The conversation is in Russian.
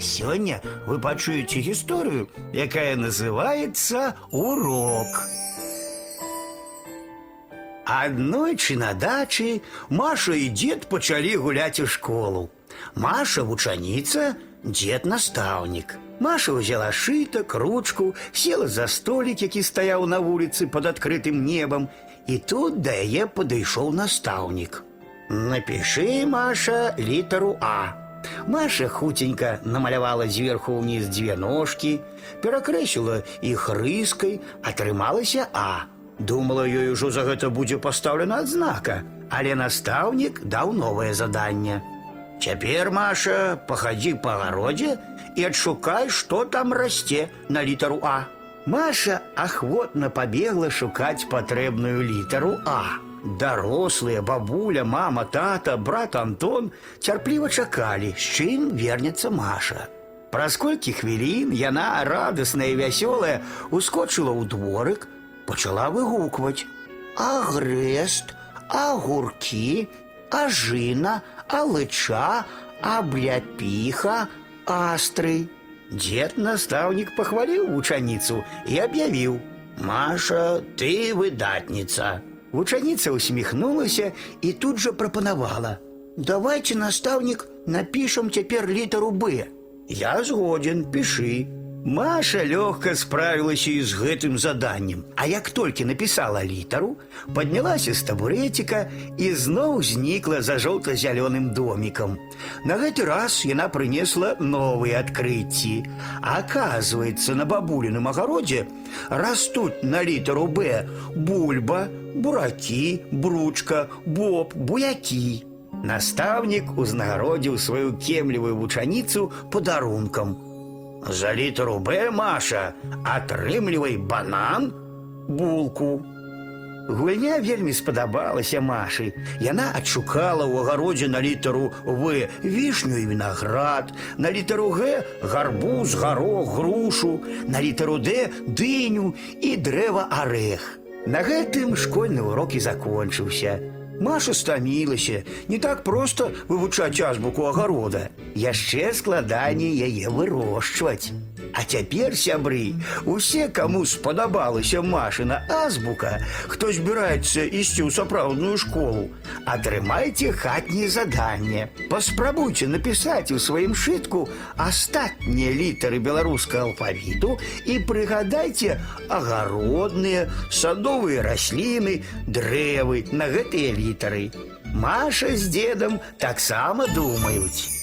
Сегодня вы пачуеце историю, якая называется «Урок». Аднойчы на дачы Маша і дзед пачалі гуляць у школу. Маша вучаніца, дзед настаўнік. Маша ўзяла шытак, ручку, села за столік, які стаяў на вуліцы пад адкрытым небам, і тут да яе падышоў настаўнік. Напиши, Маша, літеру А. Маша хутенько намалявала зверху ўніз дзве ножкі, перакрэсіла іх рыскай, атрымалася А. Думала, ёй ужо за гэта будзе пастаўлена адзнака, але настаўнік даў новае заданне. Цяпер, Маша, пахадзі па гародзе і адшукай, што там расце на літару А. Маша ахвотна пабегла шукаць патрэбную літару А. Дарослыя, бабуля, мама, тата, брат Антон цярпліва чакалі, з чым вернецца Маша. Праз колькі хвілін яна радасная і вясёлая ускочыла ў дворык, пачала выгукваць: Агрэст, агуркі, ажына, алыча, абляпіха, астры. Дзед настаўнік пахваліў вучаніцу і аб'явіў: « Маша, ты выдатніца. Вучаніца усміхнулася і тут жа прапанавала: « Давайте, настаўнік, напішам цяпер літару Б. Я згоден, пішы. Маша лёгка справілася і з гэтым заданнем, а як толькі напісала літару, паднялася з табурэціка і зноў знікла за жоўта-зялёным домікам. На гэты раз яна прынесла новыя адкрыцці. Аказваецца, на бабуліным агародзе растуць на літару Б бульба, буракі, бручка, боб, буякі. Настаўнік узнагародзіў сваю кемлівую вучаніцу падарункам. За літару Б, Маша, атрымлівай банан, булку. Гульня вельмі спадабалася Машы. Яна адшукала ў агародзе на літару В вішню і вінаград, на літару Г гарбуз, гарох, грушу, на літару Д дыню і дрэва арэх. На гэтым школьны урок і закончыўся. Маша стамілася, не так проста вывучаць азбуку агарода. Яшчэ складаней яе вырошчваць. А цяпер, сябры, усе, каму спадабалася Машына азбука, хто збіраецца ісці ў сапраўдную школу, атрымайце хатняе заданне. Паспрабуйце напісаць у сваім шытку астатнія літары беларускага алфавіту і прыгадайце агародныя, садовыя расліны, дрэвы на гэтыя літары. Маша з дзедам таксама думаюць.